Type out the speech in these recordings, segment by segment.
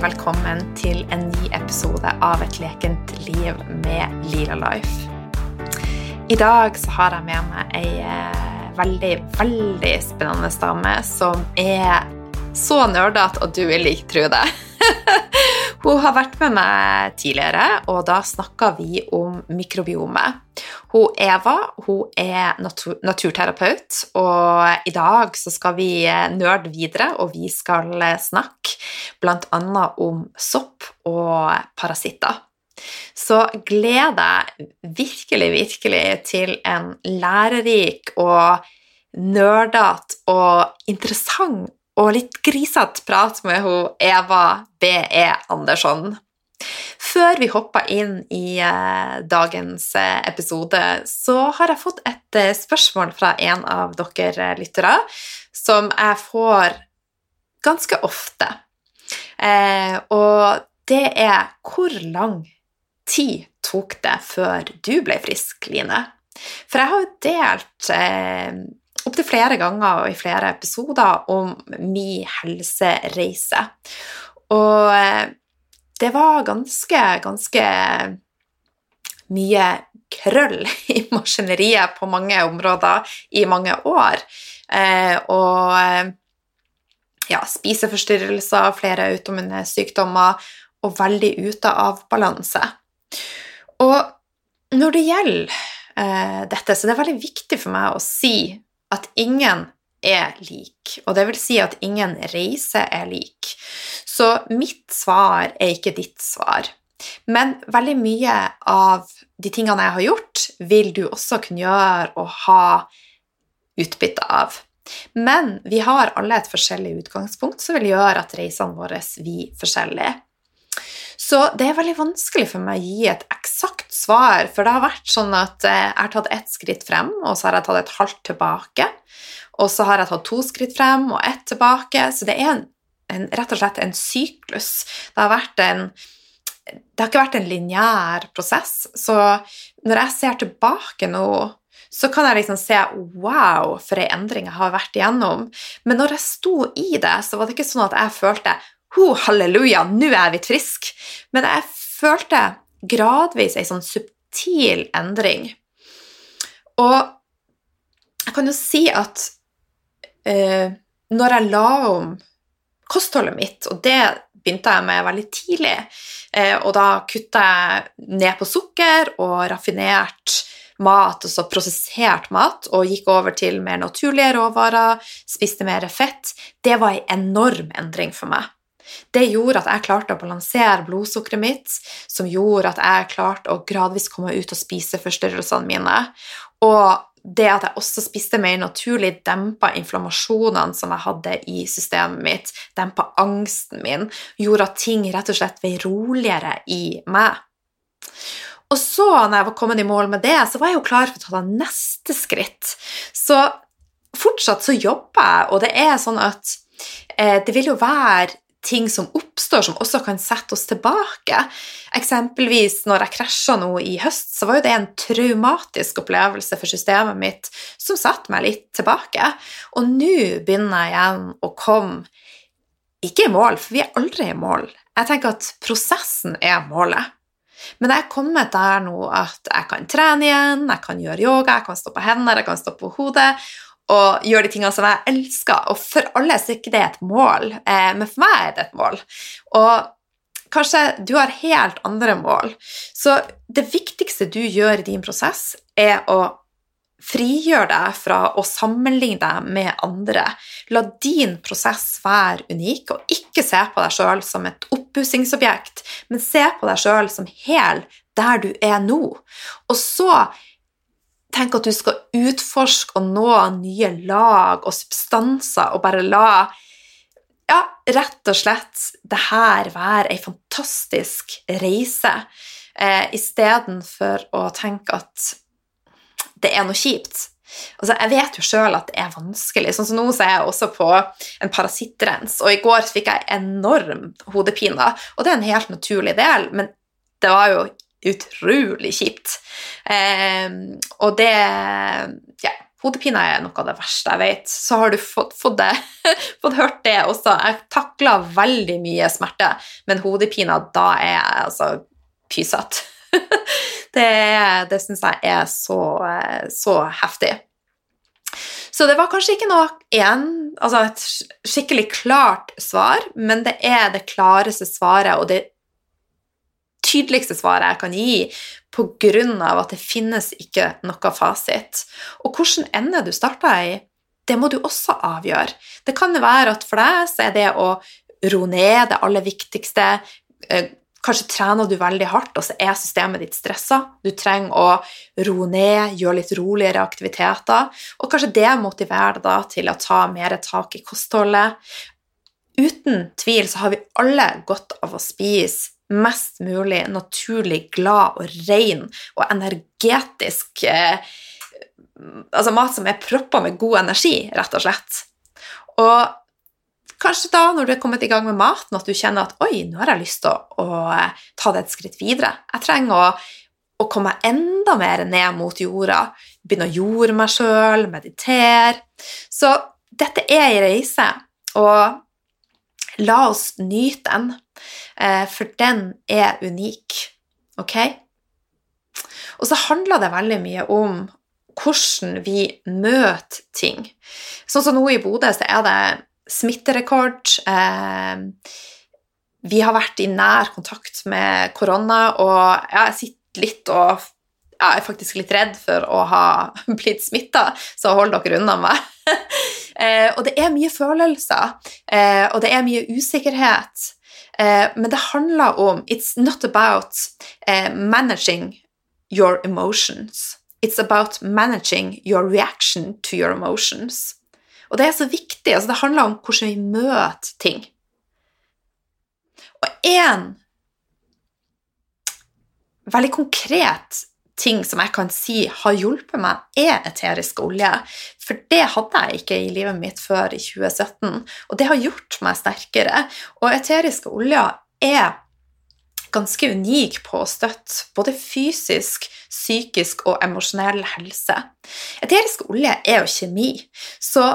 velkommen til en ny episode av Et lekent liv med Lila Life. I dag så har jeg med meg ei eh, veldig, veldig spennende dame som er så nerdete at du vil ikke tro det. Hun har vært med meg tidligere, og da snakka vi om mikrobiomet. Hun Eva hun er natur naturterapeut, og i dag så skal vi nerde videre, og vi skal snakke bl.a. om sopp og parasitter. Så gled deg virkelig, virkelig til en lærerik og nerdete og interessant og litt grisete prat med hun Eva B.E. Andersson. Før vi hopper inn i eh, dagens eh, episode, så har jeg fått et eh, spørsmål fra en av dere lyttere som jeg får ganske ofte. Og det er hvor lang tid tok det før du ble frisk, Line? For jeg har jo delt opptil flere ganger og i flere episoder om min helsereise. Og det var ganske, ganske mye krøll i maskineriet på mange områder i mange år. Eh, og eh, ja, spiseforstyrrelser, flere autoimmune sykdommer og veldig ute av balanse. Og når det gjelder eh, dette, så det er veldig viktig for meg å si at ingen er lik, og det vil si at ingen reise er lik. Så mitt svar er ikke ditt svar. Men veldig mye av de tingene jeg har gjort, vil du også kunne gjøre og ha utbytte av. Men vi har alle et forskjellig utgangspunkt som vil gjøre at reisene våre blir forskjellige. Så det er veldig vanskelig for meg å gi et eksakt svar, for det har vært sånn at eh, jeg har tatt ett skritt frem, og så har jeg tatt et halvt tilbake. Og så har jeg tatt to skritt frem og ett tilbake. Så det er en, en, rett og slett en syklus. Det har, en, det har ikke vært en lineær prosess. Så når jeg ser tilbake nå, så kan jeg liksom se Wow, for ei endring jeg har vært igjennom. Men når jeg sto i det, så var det ikke sånn at jeg følte Ho, halleluja, nå er jeg blitt frisk. Men jeg følte gradvis ei sånn subtil endring. Og jeg kan jo si at eh, når jeg la om kostholdet mitt, og det begynte jeg med veldig tidlig, eh, og da kutta jeg ned på sukker og raffinert mat, altså prosessert mat, og gikk over til mer naturlige råvarer, spiste mer fett, det var en enorm endring for meg. Det gjorde at jeg klarte å balansere blodsukkeret mitt, som gjorde at jeg klarte å gradvis komme ut og spise forstyrrelsene mine. Og det at jeg også spiste mer naturlig, dempa inflammasjonene som jeg hadde i systemet mitt, dempa angsten min, gjorde at ting rett og slett ble roligere i meg. Og så, når jeg var kommet i mål med det, så var jeg jo klar for å ta det neste skritt. Så fortsatt så jobber jeg, og det er sånn at eh, det vil jo være ting som oppstår, som også kan sette oss tilbake. Eksempelvis når jeg krasja nå i høst, så var jo det en traumatisk opplevelse for systemet mitt som satte meg litt tilbake. Og nå begynner jeg igjen å komme ikke i mål, for vi er aldri i mål. Jeg tenker at prosessen er målet. Men jeg er kommet der nå at jeg kan trene igjen, jeg kan gjøre yoga, jeg kan stå på hender, jeg kan stå på hodet og gjøre de tingene som jeg elsker. Og for alle så er ikke det et mål, eh, men for meg er det et mål. Og kanskje du har helt andre mål. Så det viktigste du gjør i din prosess, er å frigjøre deg fra å sammenligne deg med andre. La din prosess være unik, og ikke se på deg sjøl som et oppussingsobjekt, men se på deg sjøl som hel der du er nå. Og så Tenk at du skal utforske og nå nye lag og substanser og bare la ja, rett og slett det her være ei fantastisk reise, eh, istedenfor å tenke at det er noe kjipt. Altså, jeg vet jo sjøl at det er vanskelig. Sånn som Nå så er jeg også på en parasittrens, og i går fikk jeg enorm hodepine. Og det er en helt naturlig del, men det var jo utrolig kjipt. Eh, og det Ja. hodepine er noe av det verste jeg vet. Så har du fått, fått, det, fått hørt det også. Jeg takler veldig mye smerte, men hodepine, da er jeg altså pysete. det det syns jeg er så, så heftig. Så det var kanskje ikke noe en, altså et skikkelig klart svar, men det er det klareste svaret og det tydeligste svaret jeg kan gi av at det finnes ikke noe fasit. Og hvilken ende du starter i, det må du også avgjøre. Det kan være at for deg så er det å ro ned det aller viktigste. Eh, kanskje trener du veldig hardt, og så er systemet ditt stressa. Du trenger å ro ned, gjøre litt roligere aktiviteter. Og kanskje det motiverer deg da til å ta mer tak i kostholdet. Uten tvil så har vi alle godt av å spise mest mulig naturlig glad og ren og energetisk eh, Altså mat som er proppa med god energi, rett og slett. Og kanskje da, når du er kommet i gang med maten, at du kjenner at 'oi, nå har jeg lyst til å, å eh, ta det et skritt videre'. Jeg trenger å, å komme enda mer ned mot jorda. Begynne å jorde meg sjøl, meditere. Så dette er ei reise, og la oss nyte den. Eh, for den er unik. Ok? Og så handler det veldig mye om hvordan vi møter ting. Sånn som nå i Bodø så er det smitterekord. Eh, vi har vært i nær kontakt med korona, og jeg sitter litt og jeg er faktisk litt redd for å ha blitt smitta, så hold dere unna meg. Eh, og det er mye følelser, og det er mye usikkerhet. Eh, men det handler om It's not about managing your emotions. It's about managing your reaction to your emotions. Og det er så viktig. altså Det handler om hvordan vi møter ting. Og én veldig konkret ting som jeg kan si har hjulpet meg, er eterisk olje. For det hadde jeg ikke i livet mitt før i 2017, og det har gjort meg sterkere. Og eteriske oljer er ganske unik på å støtte både fysisk, psykisk og emosjonell helse. Eterisk olje er jo kjemi, så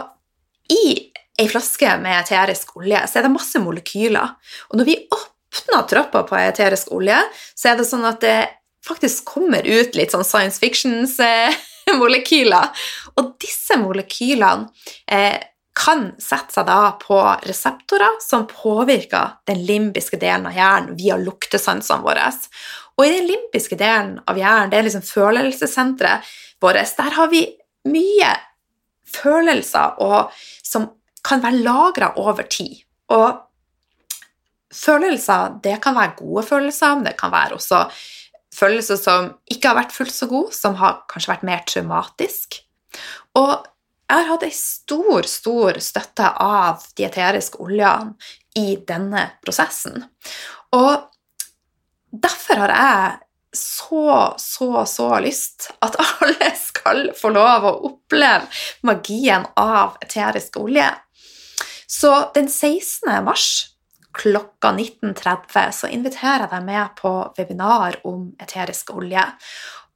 i ei flaske med eterisk olje så er det masse molekyler. Og når vi åpner trappa på eterisk olje, så er det sånn at det faktisk kommer ut litt sånn science fictions-molekyler. Og disse molekylene eh, kan sette seg da på reseptorer som påvirker den limbiske delen av hjernen via luktesansene våre. Og i den limbiske delen av hjernen, det er liksom følelsessenteret vårt, der har vi mye følelser og, som kan være lagra over tid. Og følelser, det kan være gode følelser, men det kan være også følelse som ikke har vært fullt så god, som har kanskje vært mer traumatisk. Og jeg har hatt ei stor, stor støtte av dieteriske oljene i denne prosessen. Og derfor har jeg så, så, så lyst at alle skal få lov å oppleve magien av eterisk olje. Så den 16. mars klokka 19.30 så inviterer jeg deg med på webinar om eterisk olje.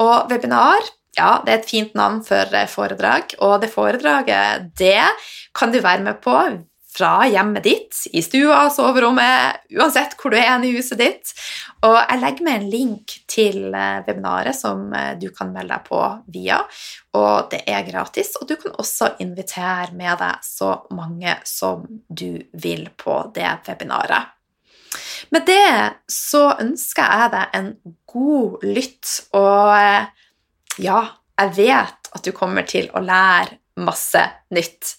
Og webinar ja, det er et fint navn for eh, foredrag, og det foredraget det kan du være med på fra hjemmet ditt, i stua, soverommet, uansett hvor du er i huset ditt. Og jeg legger med en link til eh, webinaret som eh, du kan melde deg på via, og det er gratis. Og du kan også invitere med deg så mange som du vil på det webinaret. Med det så ønsker jeg deg en god lytt, og eh, ja, jeg vet at du kommer til å lære masse nytt.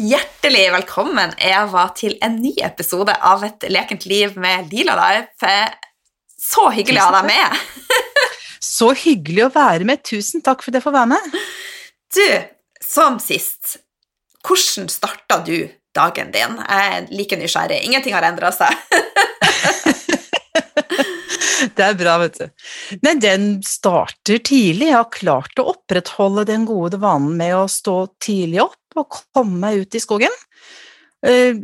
Hjertelig velkommen, Eva, til en ny episode av Et lekent liv med Lila Life. Så hyggelig å ha deg med. Så hyggelig å være med. Tusen takk for det for å være med. Du, som sist, hvordan starta du dagen din? Jeg er like nysgjerrig. Ingenting har endra seg. Det er bra, vet du. Nei, den starter tidlig. Jeg har klart å opprettholde den gode vanen med å stå tidlig opp å komme meg ut i skogen. Eh,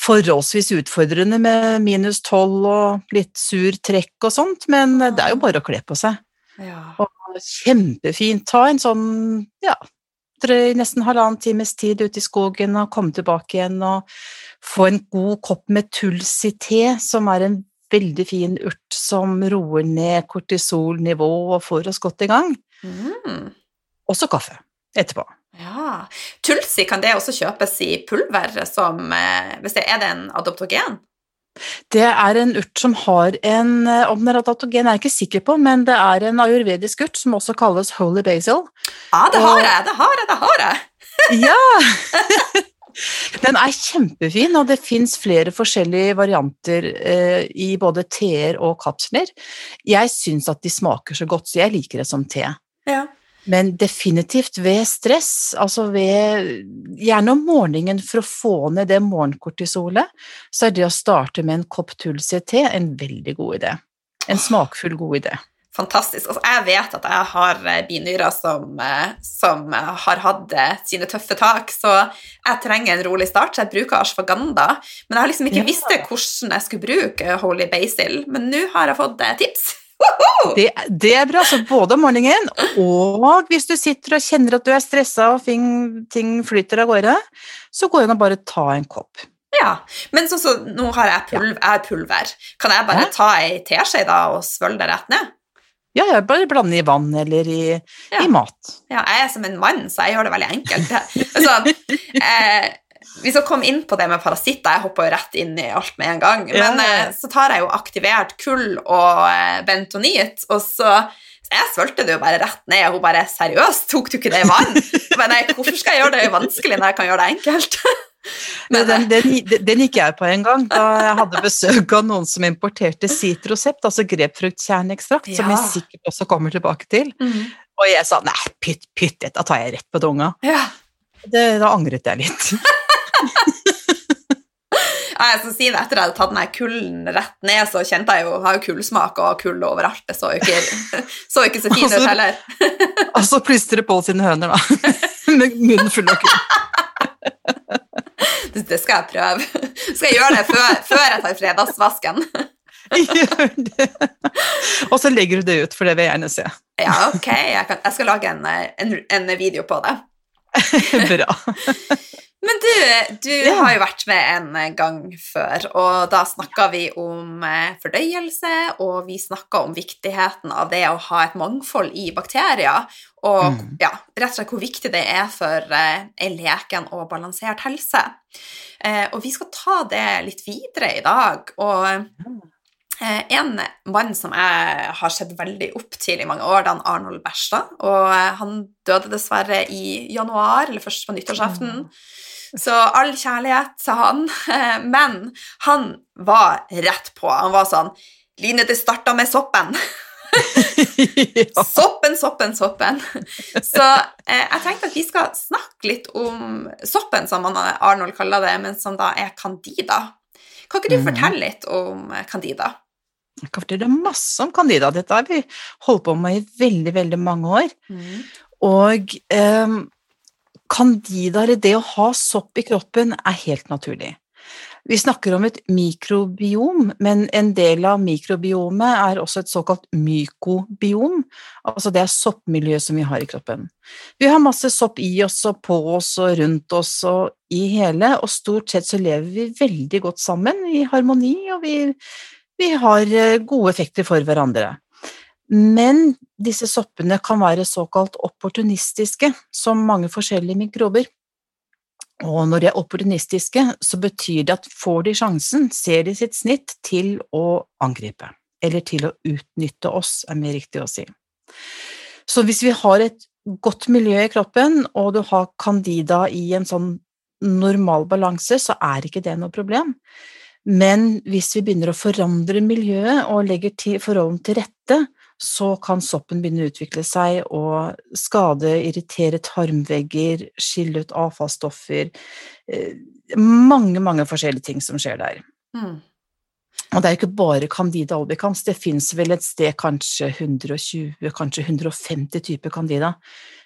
forholdsvis utfordrende med minus tolv og litt sur trekk og sånt, men det er jo bare å kle på seg. Ja. Og kjempefint. Ta en sånn, ja, drøy nesten halvannen times tid ute i skogen og komme tilbake igjen og få en god kopp med tulsi-te, som er en veldig fin urt som roer ned kortisolnivå og får oss godt i gang. Mm. Også kaffe etterpå. Ja. Tulsi, kan det også kjøpes i pulver som eh, hvis det, Er det en adoptogen? Det er en urt som har en eh, Om den er adaptogen, er jeg ikke sikker på, men det er en ayurvedisk urt som også kalles holy basil. Ja, det har jeg! Det har jeg! Det har jeg! Ja! Den er kjempefin, og det fins flere forskjellige varianter eh, i både teer og kapsler. Jeg syns at de smaker så godt, så jeg liker det som te. Ja. Men definitivt ved stress, altså ved Gjerne om morgenen for å få ned det morgenkortisolet, så er det å starte med en kopp tulsi-te en veldig god idé. En smakfull god idé. Fantastisk. Altså, jeg vet at jeg har eh, binyrer som, eh, som eh, har hatt sine tøffe tak, så jeg trenger en rolig start, så jeg bruker ashwagandha. Men jeg har liksom ikke Ja. visst hvordan jeg skulle bruke holy basil, men nå har jeg fått tips. Det, det er bra, så både om morgenen og hvis du sitter og kjenner at du er stressa og ting, ting flyter av gårde, så går det an å bare ta en kopp. Ja, men sånn så nå har jeg, pulver, jeg pulver. Kan jeg bare Ja. ta ei teskje da og svølge det rett ned? Ja, ja, bare blande i vann eller i, Ja. i mat. Ja, jeg er som en mann, så jeg gjør det veldig enkelt. sånn, eh, vi skal komme inn på det med parasitter, jeg hopper jo rett inn i alt med en gang. Men eh, så tar jeg jo aktivert kull og eh, bentonit, og så jeg svølte det jo bare rett ned, og hun bare 'seriøst, tok du ikke det i vann?' Men nei, hvorfor skal jeg gjøre det vanskelig når jeg kan gjøre det enkelt? Men den, den, den gikk jeg på en gang da jeg hadde besøk av noen som importerte citrosept, altså grepfruktkjerneekstrakt, som Ja. jeg sikkert også kommer tilbake til. Mm. Og jeg sa nei, pytt, pytt, dette tar jeg rett på tunga. Ja. Det, da angret jeg litt. Jeg skal si det, Etter jeg hadde tatt den kulden rett ned, så kjente jeg jo har jo kullsmak og kull overalt. Det så jo ikke så, ikke så fint ut Altså- heller. Og så plystrer Pål sine høner, da. Med munnen full av kull. Det, det skal jeg prøve. Skal jeg gjøre det før, før jeg tar fredagsvasken? Gjør det. Og så legger du det ut, for det vil jeg gjerne se. Ja, ok, jeg, kan, jeg skal lage en, en, en video på det. Bra. Men du, du Ja. har jo vært med en gang før, og da snakka vi om eh, fordøyelse, og vi snakka om viktigheten av det å ha et mangfold i bakterier, og Mm. ja, rett og slett hvor viktig det er for ei leken og balansert helse. Eh, og vi skal ta det litt videre i dag, og eh, en mann som jeg har sett veldig opp til i mange år, det er Arnold Berstad, og eh, han døde dessverre i januar, eller først på nyttårsaften. Så all kjærlighet, sa han. Men han var rett på. Han var sånn Line, det starta med soppen. ja. Soppen, soppen, soppen. Så eh, jeg tenkte at vi skal snakke litt om soppen, som Arnold kaller det, men som da er candida. Kan ikke du mm. fortelle litt om candida? Jeg kan fortelle masse om candida. Dette har vi holdt på med i veldig, veldig mange år. Og eh, candida, eller det å ha sopp i kroppen, er helt naturlig. Vi snakker om et mikrobiom, men en del av mikrobiomet er også et såkalt mykobiom, altså det er soppmiljøet som vi har i kroppen. Vi har masse sopp i oss og på oss og rundt oss og i hele, og stort sett så lever vi veldig godt sammen i harmoni, og vi, vi har eh, gode effekter for hverandre. Men disse soppene kan være såkalt opportunistiske, som mange forskjellige mikrober. Og når de er opportunistiske, så betyr det at får de sjansen, ser de sitt snitt til å angripe, eller til å utnytte oss, er mer riktig å si. Så hvis vi har et godt miljø i kroppen, og du har candida i en sånn normal balanse, så er ikke det noe problem. Men hvis vi begynner å forandre miljøet og legger forholdene til rette, så kan soppen begynne å utvikle seg og skade, irritere tarmvegger, skille ut avfallsstoffer eh, Mange, mange forskjellige ting som skjer der. Mm. Og det er jo ikke bare Candida albicans, det fins vel et sted kanskje 120, kanskje 150 typer Candida.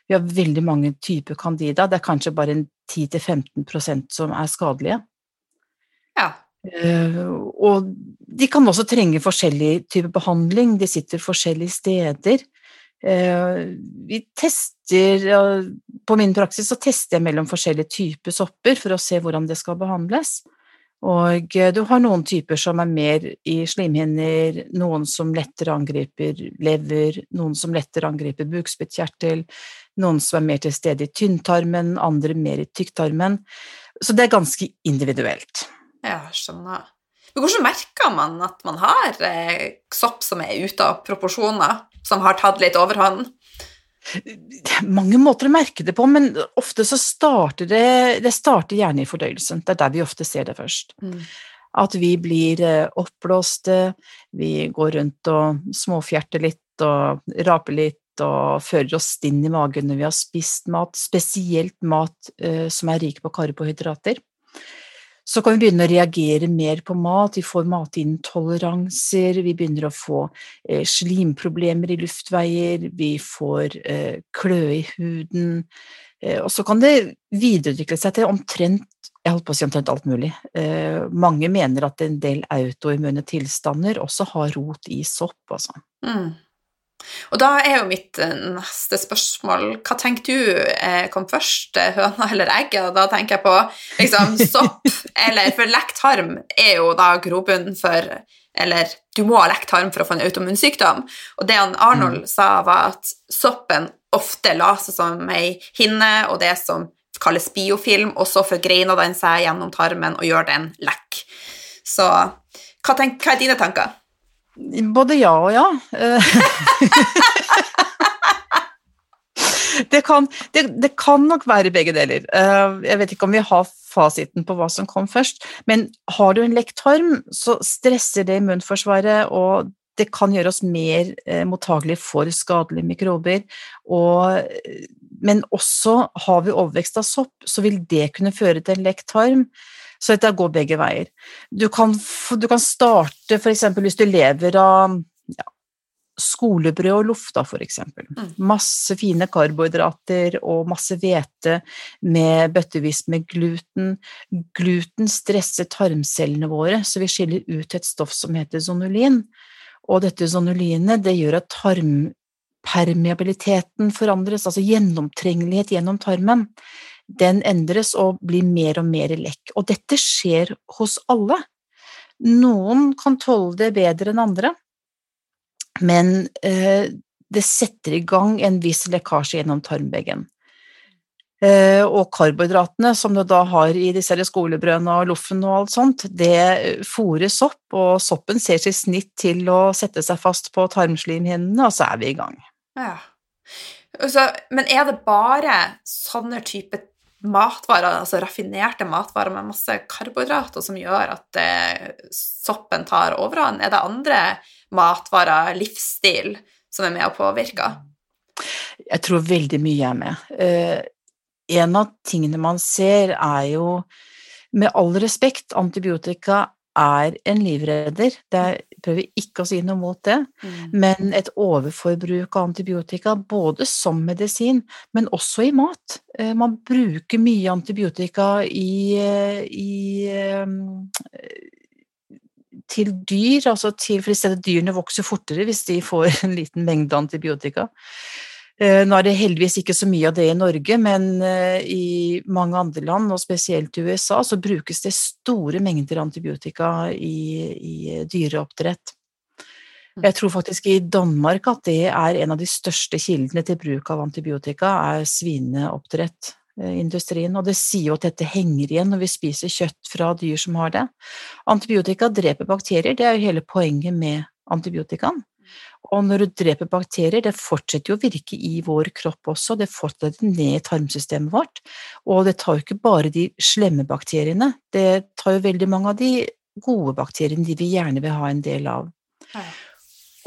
Vi har veldig mange typer Candida, det er kanskje bare 10-15% som er skadelige. Ja. Eh, og de kan også trenge forskjellig type behandling, de sitter forskjellige steder. Eh, vi tester På min praksis så tester jeg mellom forskjellige typer sopper for å se hvordan det skal behandles. Og eh, du har noen typer som er mer i slimhinner, noen som lettere angriper lever, noen som lettere angriper bukspyttkjertel, noen som er mer til stede i tynntarmen, andre mer i tykktarmen. Så det er ganske individuelt. Ja, skjønner. Men hvordan merker man at man har eh, sopp som er ute av proporsjoner? som har tatt litt overhånd? Mange måter å merke det på, men ofte så starter det Det starter gjerne i fordøyelsen. Det er der vi ofte ser det først. Mm. At vi blir eh, oppblåste, vi går rundt og småfjerter litt og raper litt og fører oss stinn i magen når vi har spist mat, spesielt mat eh, som er rik på karbohydrater. Så kan vi begynne å reagere mer på mat, vi får matintoleranser, vi begynner å få eh, slimproblemer i luftveier, vi får eh, kløe i huden, eh, og så kan det videreutvikle seg til omtrent jeg holdt på å si omtrent alt mulig. Mange mener at en del autoimmune tilstander også har rot i sopp, altså. Mm. Og da er jo mitt eh, neste spørsmål Hva tenker du eh, kom først, eh, høna eller egget? Og da tenker jeg på liksom sopp eller For lekt harm er jo da grobunnen for Eller du må ha lekt harm for å få en autoimmunsykdom. Og det han Arnold mm. sa, var at soppen ofte la seg som ei hinne, og det som kalles biofilm, og så forgreiner den seg gjennom tarmen og gjør den lekk. Så hva, tenk, hva er dine tanker? Både ja og ja. det, kan, det, det, kan, nok være begge deler. Eh, jeg vet ikke om vi har fasiten på hva som kom først, men har du en lekt så stresser det immunforsvaret, og det kan gjøre oss mer eh, mottagelige for skadelige mikrober. Og, men også har vi overvekst av sopp, så vil det kunne føre til en lekt tarm. Så dette går begge veier. Du kan, du kan starte f.eks. hvis du lever av ja, skolebrød og lufta, f.eks. Mm. Masse fine karbohydrater og masse hvete med bøttevis med gluten. Gluten stresser tarmcellene våre, så vi skiller ut et stoff som heter zonulin. Og dette zonulinet det gjør at tarmpermeabiliteten forandres, altså gjennomtrengelighet gjennom tarmen den endres og blir mer og mer lekk. Og dette skjer hos alle. Noen kan tåle det bedre enn andre, men eh, det setter i gang en viss lekkasje gjennom tarmveggen. Eh, og karbohydratene som du da har i disse skolebrødene og loffen og alt sånt, det fôres opp, og soppen ser sitt snitt til å sette seg fast på tarmslimhinnene, og så er vi i gang. Ja. Altså, men er det bare sånne type matvarer, altså raffinerte matvarer med masse karbohydrater som gjør at eh, soppen tar overhånd? Er det andre matvarer, livsstil, som er med å påvirke? Jeg tror veldig mye er med. Eh, en av tingene man ser, er jo med all respekt, antibiotika er en livredder. Det prøver ikke å si noe mot det, mm. men et overforbruk av antibiotika, både som medisin, men også i mat. Eh, man bruker mye antibiotika i, eh, i ehm, til dyr, altså til, for stedet dyrene vokser fortere hvis de får en liten mengde antibiotika. Eh, nå er det heldigvis ikke så mye av det i Norge, men eh, i mange andre land, og spesielt i USA, så brukes det store mengder antibiotika i, i dyreoppdrett. Mm. Jeg tror faktisk i Danmark at det er en av de største kildene til bruk av antibiotika, er svineoppdrettindustrien, og det sier jo at dette henger igjen når vi spiser kjøtt fra dyr som har det. Antibiotika dreper bakterier, det er jo hele poenget med antibiotikaen. Og når du dreper bakterier, det fortsetter jo å virke i vår kropp også, det fortsetter ned i tarmsystemet vårt. Og det tar jo ikke bare de slemme bakteriene, det tar jo veldig mange av de gode bakteriene, de vi gjerne vil ha en del av. Ja.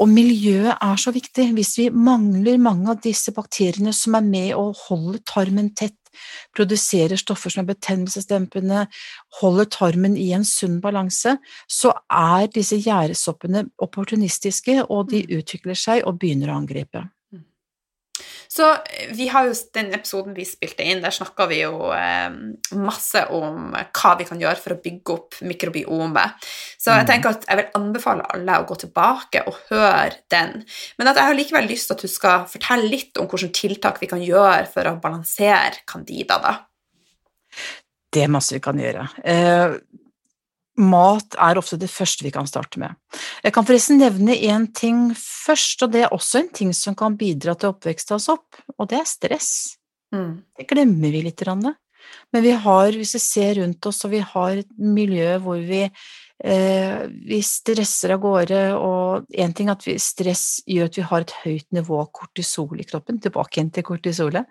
Og miljøet er så viktig. Hvis vi mangler mange av disse bakteriene som er med og holder tarmen tett, produserer stoffer som er betennelsesdempende, holder tarmen i en sunn balanse, så er disse gjæresoppene opportunistiske, og de mm. utvikler seg og begynner å angripe. Så eh, vi har jo den episoden vi spilte inn, der snakka vi jo eh, masse om hva vi kan gjøre for å bygge opp mikrobiomet. Så jeg Mm. tenker at jeg vil anbefale alle å gå tilbake og høre den. Men at jeg har likevel lyst til at du skal fortelle litt om hvilke tiltak vi kan gjøre for å balansere candida, da. Det er masse vi kan gjøre. Mat er ofte det første vi kan starte med. Jeg kan forresten nevne én ting først, og det er også en ting som kan bidra til oppvekst av sopp, og det er stress. Mm. Det glemmer vi litt. Rande. Men vi har, hvis vi ser rundt oss, og vi har et miljø hvor vi, eh, vi stresser av gårde, og én ting er at vi, stress gjør at vi har et høyt nivå av kortisol i kroppen, tilbake igjen til kortisolet.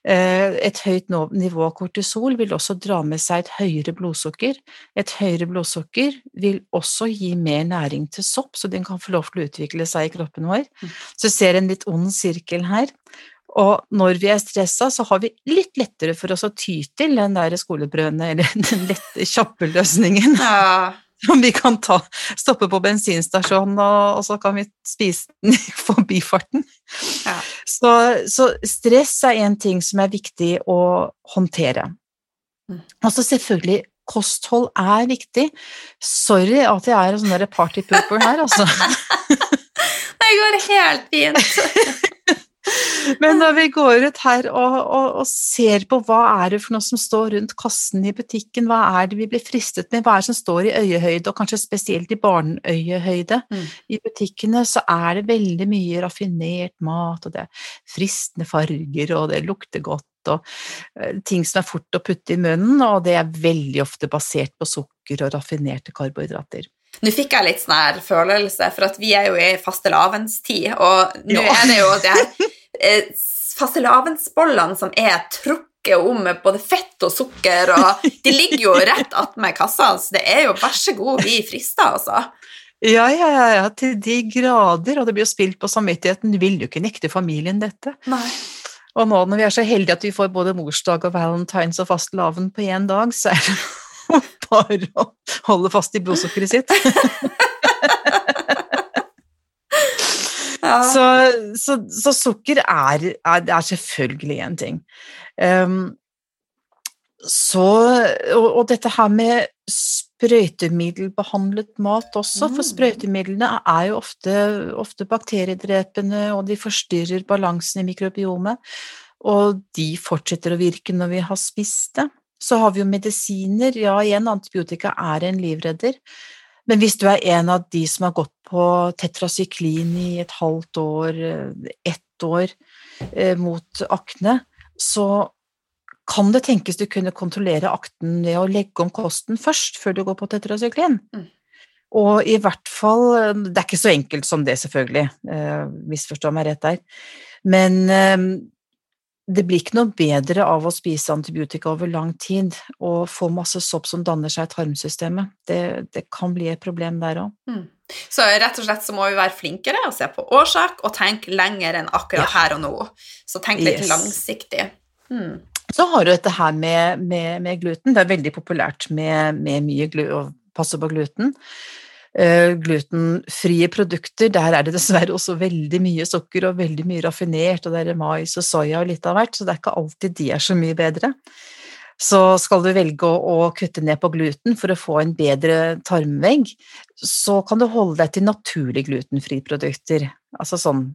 Eh, et høyt nivå av kortisol vil også dra med seg et høyere blodsukker. Et høyere blodsukker vil også gi mer næring til sopp, så den kan få lov til å utvikle seg i kroppen vår. Så jeg ser en litt ond sirkel her. Og når vi er stressa, så har vi litt lettere for oss å ty til den der skolebrødene, eller den lette, kjappe løsningen Ja. som vi kan ta, stoppe på bensinstasjonen, og, og så kan vi spise den i forbifarten. Ja. Så, så stress er en ting som er viktig å håndtere. Mm. Og selvfølgelig, kosthold er viktig. Sorry at jeg er en sånn partypooper her, altså. Det går helt fint. Men når vi går ut her og, og, og ser på hva er det for noe som står rundt kassen i butikken, hva er det vi blir fristet med, hva er det som står i øyehøyde, og kanskje spesielt i barneøyehøyde Mm. i butikkene, så er det veldig mye raffinert mat, og det er fristende farger, og det lukter godt, og eh, ting som er fort å putte i munnen, og det er veldig ofte basert på sukker og raffinerte karbohydrater. Nå fikk jeg litt sånn her følelse, for at vi er jo i fastelavnstid, og nå Ja. er det jo det her eh, fastelavnsbollene som er trukket om med både fett og sukker, og de ligger jo rett attmed kassa, så det er jo vær så god, vi frister, altså. Ja, ja, ja, ja, til de grader, og det blir jo spilt på samvittigheten, du vil jo ikke nekte familien dette. Nei. Og nå når vi er så heldige at vi får både morsdag og valentines og fastelavn på én dag, så er det bare å holde fast i blodsukkeret sitt. Ja. Så, så, så sukker er, er, er selvfølgelig en ting. Um, så, og, og dette her med sprøytemiddelbehandlet mat også, for Mm. sprøytemidlene er jo ofte, ofte bakteriedrepende, og de forstyrrer balansen i mikrobiomet, og de fortsetter å virke når vi har spist det. Så har vi jo medisiner, ja igjen, antibiotika er en livredder, men hvis du er en av de som har gått på tetrasyklin i et halvt år, eh, ett år, eh, mot akne, så kan det tenkes du kunne kontrollere akten ved å legge om kosten først, før du går på tetrasyklin. Mm. Og i hvert fall Det er ikke så enkelt som det, selvfølgelig, eh, misforstå meg rett der, men eh, det blir ikke noe bedre av å spise antibiotika over lang tid og få masse sopp som danner seg i tarmsystemet. Det, det kan bli et problem der òg. Mm. Så rett og slett så må vi være flinkere og se på årsak og tenke lenger enn akkurat Ja. her og nå. Så tenk litt Yes. langsiktig. Mm. Så har du dette her med, med, med gluten. Det er veldig populært med, med mye glu, å passe på gluten. Uh, glutenfrie produkter, der er det dessverre også veldig mye sukker og veldig mye raffinert, og det er mais og soya og litt av hvert, så det er ikke alltid de er så mye bedre. Så skal du velge å kutte ned på gluten for å få en bedre tarmvegg, så kan du holde deg til naturlig glutenfrie produkter, altså sånn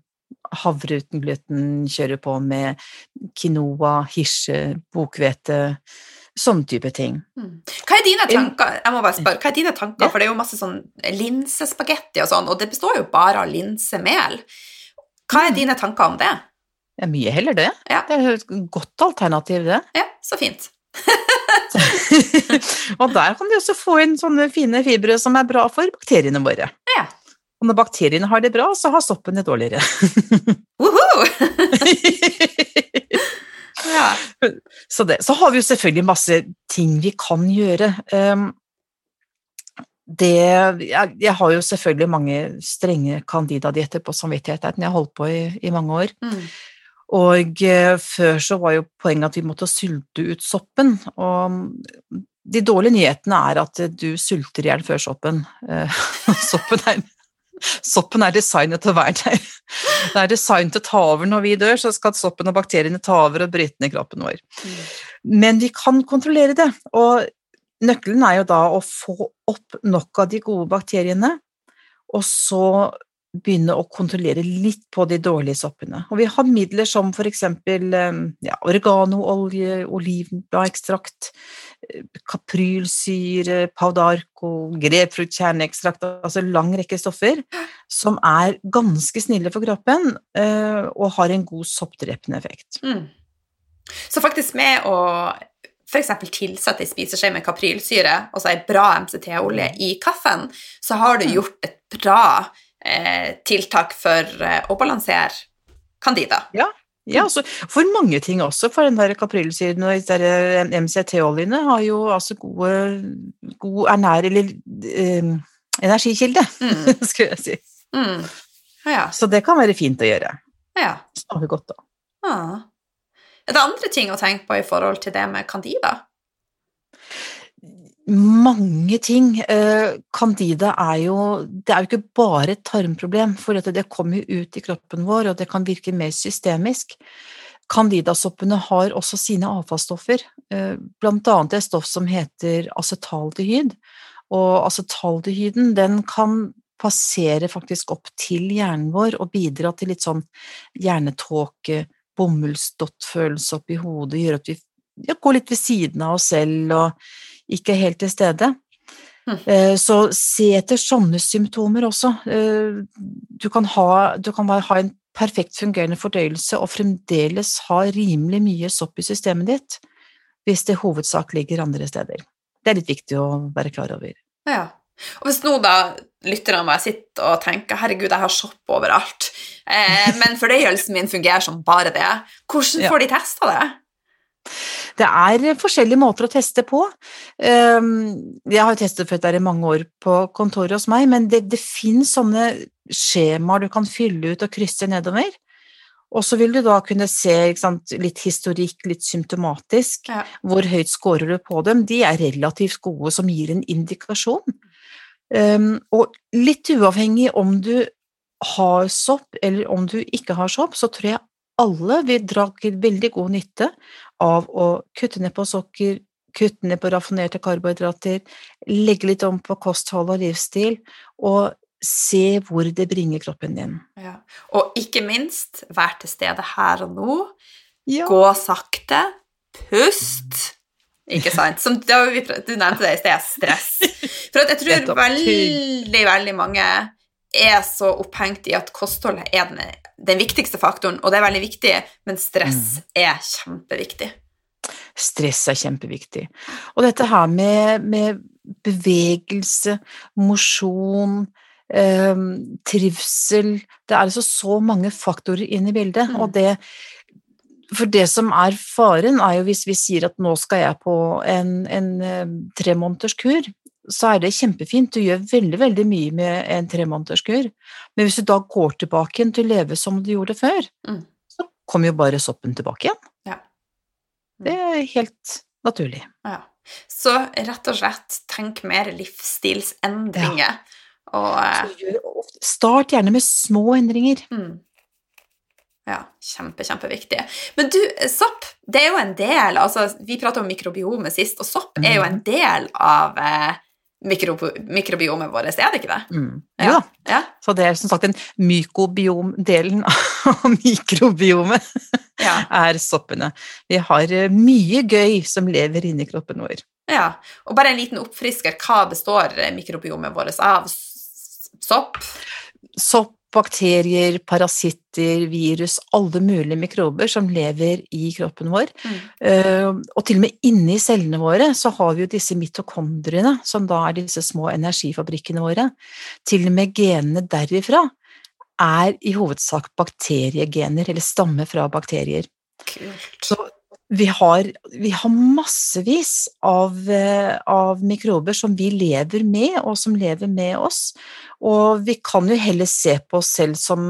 havre uten gluten, kjøre på med quinoa, hirse, bokhvete, sånn type ting. Mm. Hva er dine tanker jeg må bare spørre, hva er dine tanker? For det er jo masse sånn linsespagetti og sånn, og det består jo bare av linsemel. Hva er Mm. dine tanker om det? Det er mye heller det. Ja. Det er et godt alternativ, det. Ja, så fint. og der kan du også få inn sånne fine fibre som er bra for bakteriene våre. Ja. Og når bakteriene har det bra, så har soppen det dårligere. Woohoo! ja. så, det. så har vi jo selvfølgelig masse ting vi kan gjøre. Um, det, jeg, jeg har jo selvfølgelig mange strenge candida-dietter på samvittigheten. Jeg har holdt på i, i mange år. Mm. Og eh, før så var jo poenget at vi måtte sulte ut soppen. Og de dårlige nyhetene er at du sulter i hjel før soppen. Eh, soppen er Soppen er designet til å være der. Det er designet til å ta over når vi dør, så skal soppen og bakteriene ta over og bryte ned kroppen vår. Mm. Men vi kan kontrollere det, og nøkkelen er jo da å få opp nok av de gode bakteriene, og så begynne å kontrollere litt på de dårlige soppene. Og vi har midler som for eksempel eh, ja, oreganoolje, olivenbladekstrakt, eh, kaprylsyre, paudarco, grepfruktkjerneekstrakt, altså lang rekke stoffer som er ganske snille for kroppen eh, og har en god soppdrepende effekt. Mm. Så faktisk med å f.eks. tilsette ei spiseskje med kaprylsyre og så ei bra MCT-olje i kaffen, så har du gjort et bra tiltak for eh, å balansere candida. Ja, ja altså, for mange ting også. For den der kaprylsyren og de MCT-oljene har jo altså gode, god ernær... Eller eh, energikilde, Mm. skulle jeg si. Mm. Ja. Så det kan være fint å gjøre. ja. vi godt, da. Ah. Er det andre ting å tenke på i forhold til det med candida? Mange ting. Eh, Candida er jo Det er jo ikke bare et tarmproblem, for det kommer jo ut i kroppen vår, og det kan virke mer systemisk. Candidasoppene har også sine avfallsstoffer, eh, blant annet et stoff som heter acetaldehyd. Og acetaldehyden den kan passere faktisk opp til hjernen vår og bidra til litt sånn hjernetåke, bomullsdottfølelse oppi hodet, gjøre at vi går litt ved siden av oss selv og ikke helt til stede. Mm. Eh, Så se etter sånne symptomer også. Eh, Du kan, ha, du kan ha en perfekt fungerende fordøyelse og fremdeles ha rimelig mye sopp i systemet ditt, hvis det hovedsak ligger andre steder. Det er litt viktig å være klar over. Ja. Og hvis nå da lytterne bare sitter og tenker herregud, jeg har sopp overalt, eh, men fordøyelsen min fungerer som bare det, hvordan Ja. får de testa det? Det er forskjellige måter å teste på. Ehm, Jeg har testet for dette i mange år på kontoret hos meg, men det, det finnes sånne skjemaer du kan fylle ut og krysse nedover. Og så vil du da kunne se sant, litt historikk, litt symptomatisk. Ja. Hvor høyt scorer du på dem? De er relativt gode, som gir en indikasjon. Um, og litt uavhengig om du har sopp eller om du ikke har sopp, så tror jeg alle vil dra til veldig god nytte av å kutte ned på sukker, kutte ned på raffinerte karbohydrater, legge litt om på kosthold og livsstil, og se hvor det bringer kroppen din. Ja. Og ikke minst, vær til stede her og nå. Ja. Gå sakte. Pust. Ikke sant? Som du nevnte det i sted, stress. For at jeg tror veldig, veldig mange er så opphengt i at kostholdet er den, den viktigste faktoren, og det er veldig viktig, men stress er kjempeviktig. Stress er kjempeviktig. Og dette her med, med bevegelse, mosjon, eh, trivsel Det er altså så mange faktorer inn i bildet, Mm. og det For det som er faren, er jo hvis vi sier at nå skal jeg på en, en eh, tremåneders kur, så er det kjempefint. Du gjør veldig, veldig mye med en tremånederskur. Men hvis du da går tilbake igjen til å leve som du gjorde før, Mm. så kommer jo bare soppen tilbake igjen. Ja. Det er helt naturlig. Ja. Så rett og slett tenk mer livsstilsendringer. Og eh, gjør Start gjerne med små endringer. mm. Ja, kjempe, kjempeviktig. Men du, sopp, det er jo en del altså, Vi prata om mikrobiomet sist, og sopp er jo en del av eh, mikro, mikrobiomet vårt, er det ikke det? Mm. Ja. Ja. Ja. Så det er som sagt den mykobiom-delen av mikrobiomet Ja. er soppene. Vi har eh, mye gøy som lever inni kroppen vår. ja. Og bare en liten oppfrisker. Hva består mikrobiomet vårt av? Sopp? Sopp, bakterier, parasitter, virus, alle mulige mikrober som lever i kroppen vår. Mm. Eh, og til og med inni cellene våre så har vi jo disse mitokondriene, som da er disse små energifabrikkene våre. Til og med genene derifra er i hovedsak bakteriegener, eller stammer fra bakterier. Kult. Så vi har, vi har massevis av, eh, av mikrober som vi lever med, og som lever med oss. Og vi kan jo heller se på oss selv som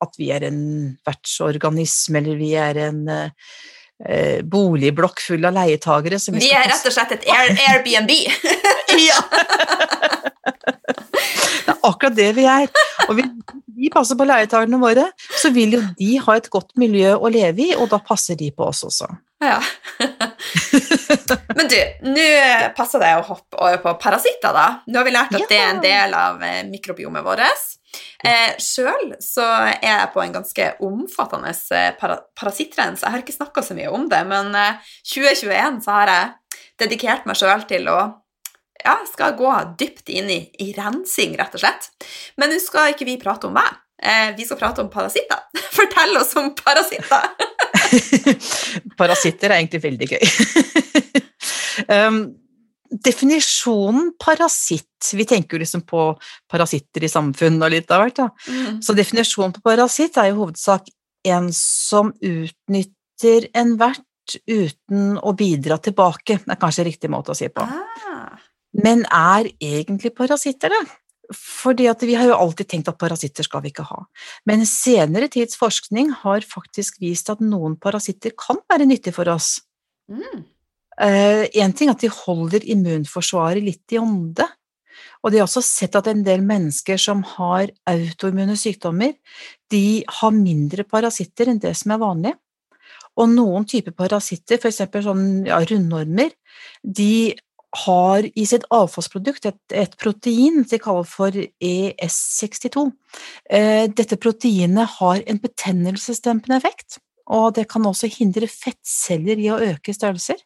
at vi er en vertsorganisme, eller vi er en eh, boligblokk full av leietagere. Vi er rett og slett et Air Airbnb. Ja. Akkurat det vi er. Og hvis vi passer på leietakerne våre, så vil jo de ha et godt miljø å leve i, og da passer de på oss også. Ja. Men du, nå passer det å hoppe over på parasitter, da. Nå har vi lært at ja. det er en del av eh, mikrobiomet vårt. Eh, Sjøl så er jeg på en ganske omfattende eh, para parasittrens. Jeg har ikke snakka så mye om det, men eh, 2021 så har jeg dedikert meg sjøl til å ja, skal gå dypt inn i, i, rensing, rett og slett. Men nå skal ikke vi prate om meg. Eh, vi skal prate om parasitter. Fortell oss om parasitter! parasitter er egentlig veldig gøy. um, definisjonen parasitt Vi tenker jo liksom på parasitter i samfunnet og litt av hvert. Da. Mm. Så definisjonen på parasitt er i hovedsak en som utnytter enhver uten å bidra tilbake. Det er kanskje riktig måte å si på. Ah. Men er egentlig parasitter det? Fordi vi har jo alltid tenkt at parasitter skal vi ikke ha. Men senere tids forskning har faktisk vist at noen parasitter kan være nyttige for oss. Mm. Én uh, ting er at de holder immunforsvaret litt i ånde, og de har også sett at en del mennesker som har autoimmune sykdommer, de har mindre parasitter enn det som er vanlig. Og noen typer parasitter, f.eks. sånn ja, rundormer, de har i sitt avfallsprodukt et, et protein de kaller for ES62. Eh, dette proteinet har en betennelsesdempende effekt, og det kan også hindre fettceller i å øke størrelser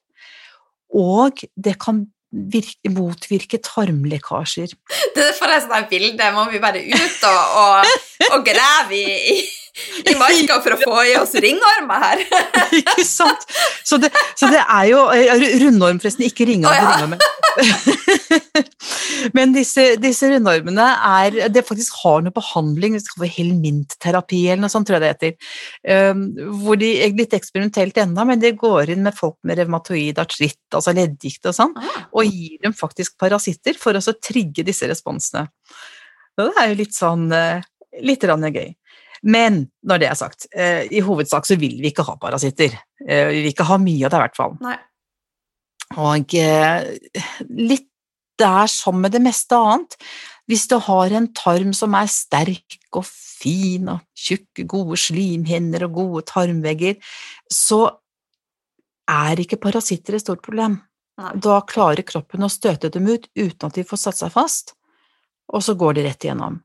og det kan virke, motvirke tarmlekkasjer. Det er forresten et bilde, må vi bare ut og, og, og grave i, i marka for å få i oss ringormer her. ikke sant? Så det, så det, er jo Rundorm, forresten, ikke ringorm. Oh, ja. Men disse, disse, rundormene er Det faktisk har noe behandling, helmintterapi eller noe sånt, tror jeg det heter. Um, hvor de er litt eksperimentelt ennå, men de går inn med folk med revmatoid artritt, altså leddgikt og sånn, ah. og gir dem faktisk parasitter for å trigge disse responsene. Så det er jo litt sånn eh, litt gøy. Men når det er sagt, eh, i hovedsak så vil vi ikke ha parasitter. Eh, vi vil ikke ha mye av det, i hvert fall. Nei. Og eh, litt der som med det meste annet. Hvis du har en tarm som er sterk og fin og tjukke, gode slimhinner og gode tarmvegger, så er ikke parasitter et stort problem. Nei. Da klarer kroppen å støte dem ut uten at de får satt seg fast, og så går de rett igjennom.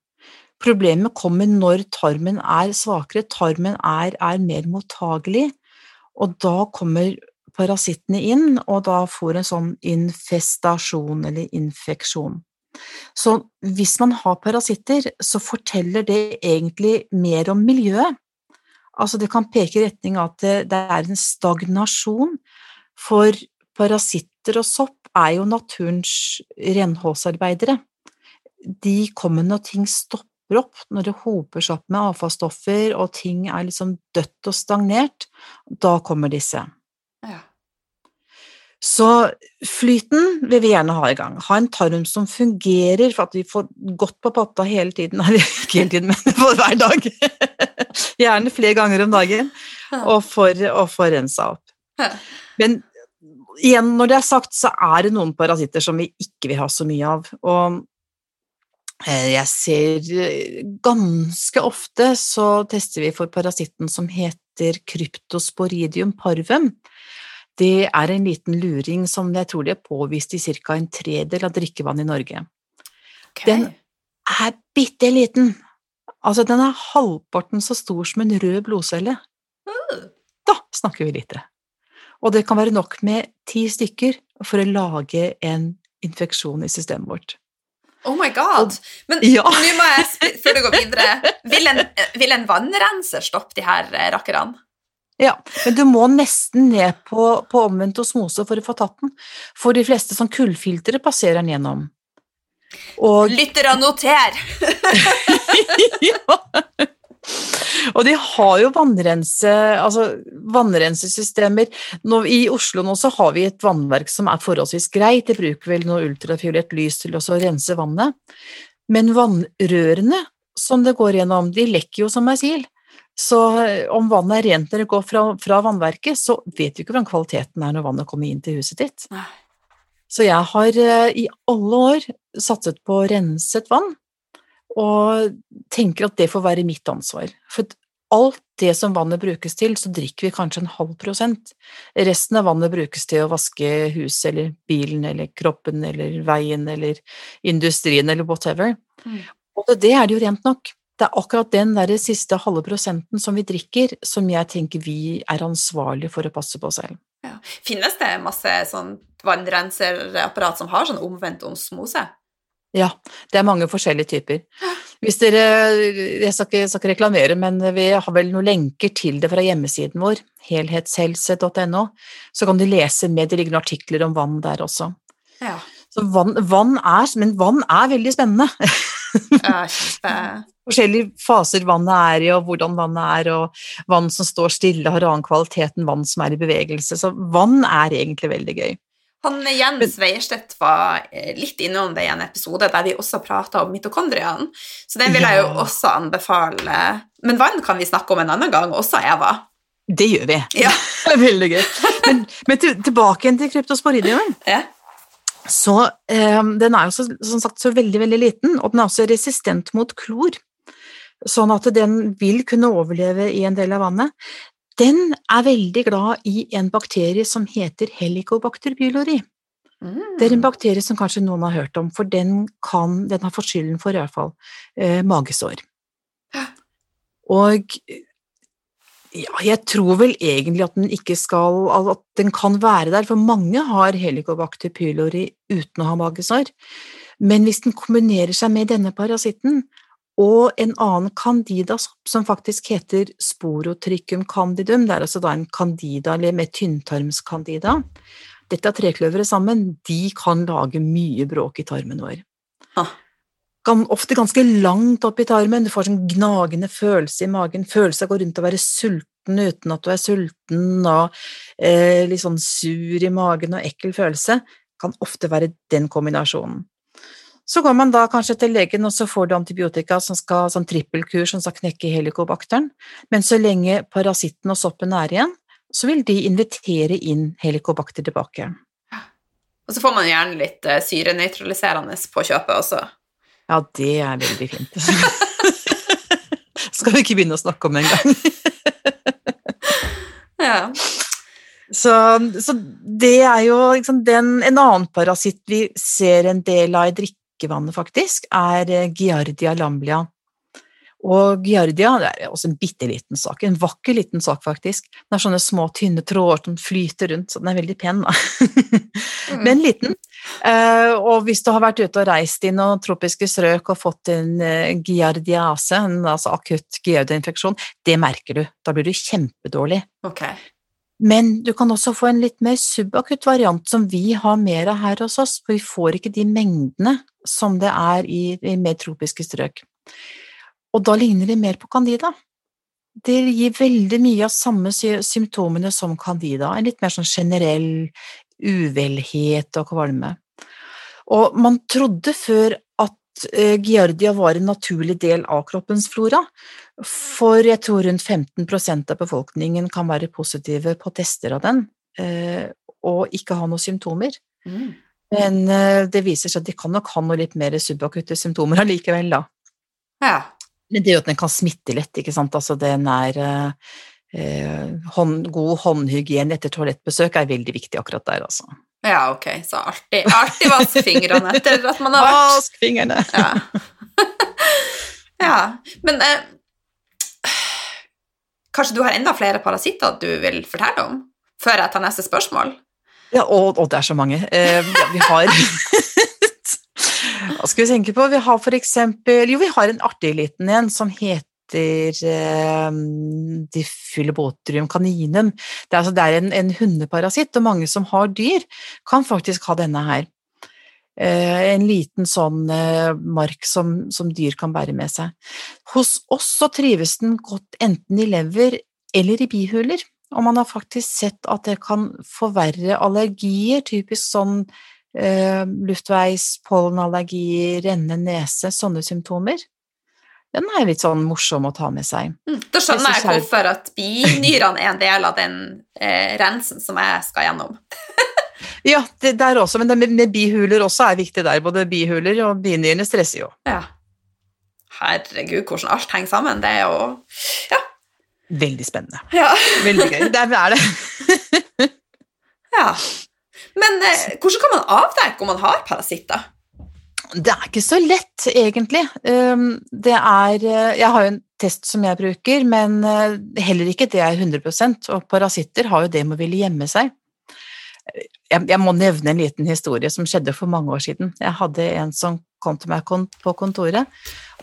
Problemet kommer når tarmen er svakere, tarmen er, er mer mottagelig, og da kommer parasittene inn, og da får en sånn infestasjon eller infeksjon. Så hvis man har parasitter, så forteller det egentlig mer om miljøet. Altså det kan peke i retning av at det er en stagnasjon, for parasitter og sopp er jo naturens renholdsarbeidere. De kommer når ting stopper opp, når det hoper seg opp med avfallsstoffer og ting er liksom dødt og stagnert, da kommer disse. Ja. Så flyten vil vi gjerne ha i gang. Ha en tarm som fungerer for at vi får godt på patta hele tiden, nei, ikke hele tiden, men for hver dag. Gjerne flere ganger om dagen, og får, å få rensa opp. Men igjen, når det er sagt, så er det noen parasitter som vi ikke vil ha så mye av. Og jeg ser eh, ganske ofte så tester vi for parasitten som heter kryptosporidium parvum. Det er en liten luring som jeg tror de er påvist i ca. en tredel av drikkevannet i Norge. Okay. Den er bitte liten. Altså, den er halvparten så stor som en rød blodcelle. Da snakker vi lite. Og det kan være nok med ti stykker for å lage en infeksjon i systemet vårt. Oh my god! Men ja. nå må jeg, før du går videre, vil en, vil en vannrenser stoppe de her eh, rakkerne? Ja, men du må nesten ned på, på omvendt osmose for å få tatt den. For de fleste sånn kullfiltre passerer den gjennom. Og... Lyttere, noter! ja. Og de har jo vannrense, altså vannrensesystemer. Nå, I Oslo nå så har vi et vannverk som er forholdsvis greit, det bruker vel noe ultrafiolett lys til å rense vannet. Men vannrørene som det går gjennom, de lekker jo som ei sil. Så eh, om vannet er rent når det går fra, fra, vannverket, så vet du ikke hvordan kvaliteten er når vannet kommer inn til huset ditt. Så jeg har eh, i alle år satset på renset vann, og tenker at det får være mitt ansvar. For alt det som vannet brukes til, så drikker vi kanskje en halv prosent. Resten av vannet brukes til å vaske huset eller bilen eller kroppen eller veien eller industrien eller whatever. Mm. Og det er det jo rent nok. Det er akkurat den der siste halve prosenten som vi drikker, som jeg tenker vi er ansvarlige for å passe på selv. Ja. Finnes det masse sånn vannrenserapparat som har sånn omvendt osmose? Ja, det er mange forskjellige typer. Hvis dere, Jeg skal ikke, skal ikke, reklamere, men vi har vel noen lenker til det fra hjemmesiden vår, helhetshelse.no, så kan du lese med, det ligger noen artikler om vann der også. Ja. Så vann, vann, er, men vann er veldig spennende. Forskjellige faser vannet er i, og hvordan vannet er, og vann som står stille har annen kvalitet enn vann som er i bevegelse. Så vann er egentlig veldig gøy. Han Jens Weierstedt var eh, litt innom det i en episode der vi også prata om mitokondriene, så den vil jeg jo også anbefale. Men vann kan vi snakke om en annen gang, også Eva. Det gjør vi. Ja. det er veldig gøy. Men, men tilbake igjen til kryptosporidiumen. Ja. Så um, den er jo så, som sagt så veldig, veldig liten, og den er også resistent mot klor. Sånn at den vil kunne overleve i en del av vannet den er veldig glad i en bakterie som heter helicobacter pylori. Mm. Det er en bakterie som kanskje noen har hørt om, for den, kan, den har fått skylden for i hvert fall eh, magesår. Og ja, jeg tror vel egentlig at den ikke skal At den kan være der, for mange har helicobacter pylori uten å ha magesår. Men hvis den kombinerer seg med denne parasitten, og en annen candidasopp som faktisk heter sporotrichum candidum. Det er altså da en candida med tynntarmscandida. Dette er trekløvere sammen. De kan lage mye bråk i tarmen vår. Ah. Ofte ganske langt opp i tarmen. Du får sånn gnagende følelse i magen. Følelse av å gå rundt og være sulten uten at du er sulten, og eh, litt sånn sur i magen og ekkel følelse. Kan ofte være den kombinasjonen. Så går man da kanskje til legen, og så får du antibiotika som skal, sånn trippelkur som skal knekke helikobakteren, men så lenge parasitten og soppen er igjen, så vil de invitere inn helikobakter tilbake. Og så får man gjerne litt uh, syrenøytraliserende på kjøpet også. Ja, det er veldig fint. skal vi ikke begynne å snakke om engang. ja. Så, så, det er jo liksom den, en annen parasitt vi ser en del av i drikke drikkevannet, faktisk, er eh, Giardia lamblia. Og Giardia det er også en bitte liten sak, en vakker liten sak, faktisk. Den har sånne små, tynne tråder som flyter rundt, så den er veldig pen, da. mm. Men liten. Uh, og hvis du har vært ute og reist i noen tropiske strøk og fått en uh, giardiase, en altså akutt geodeinfeksjon, det merker du. Da blir du kjempedårlig. Okay. Men du kan også få en litt mer subakutt variant som vi har mer av her hos oss, for vi får ikke de mengdene som det er i, i mer tropiske strøk. Og da ligner det mer på candida. Det gir veldig mye av samme symptomene som candida, en litt mer sånn generell uvelhet og kvalme. Og man trodde før at eh, giardia var en naturlig del av kroppens flora, for jeg tror rundt 15% av befolkningen kan være positive på tester av den, eh, og ikke ha noen symptomer. Mm. Men eh, det viser seg at de kan nok ha noe litt mer subakutte symptomer allikevel, da. Ja. Men det er jo at den kan smitte lett, ikke sant. Altså den er eh, hånd, God håndhygiene etter toalettbesøk er veldig viktig akkurat der, altså. Ja, ok, så alltid, alltid vask fingrene etter at man har vært Vask fingrene! Ja. ja. Men eh, Kanskje du har enda flere parasitter du vil fortelle om, før jeg tar neste spørsmål? Ja, og, og det er så mange. Eh, vi har Hva skal vi tenke på? Vi har for eksempel Jo, vi har en artig liten en som heter eh, Diffylobotrium caninum. Det er, altså, det er en, en hundeparasitt, og mange som har dyr, kan faktisk ha denne her. Eh, en liten sånn eh, mark som, som, dyr kan bære med seg. Hos oss så trives den godt enten i lever eller i bihuler, og man har faktisk sett at det kan forverre allergier, typisk sånn eh, luftveis, pollenallergi, renne nese, sånne symptomer. Den er litt sånn morsom å ta med seg. Mm, da skjønner jeg, jeg hvorfor at binyrene er en del av den eh, rensen som jeg skal gjennom. Ja, det der også, men det med, med, bihuler også er viktig der. Både bihuler og binyrene stresser jo. Ja. Herregud, hvordan alt henger sammen. Det er jo Ja. Veldig spennende. ja. Veldig gøy. Der er det. ja. Men eh, hvordan kan man avdekke om man har parasitter? Det er ikke så lett, egentlig. Um, Det er eh, Jeg har jo en test som jeg bruker, men eh, heller ikke det er 100% og parasitter har jo det med å ville gjemme seg. Jeg, må nevne en liten historie som skjedde for mange år siden. Jeg hadde en som kom til meg på kontoret,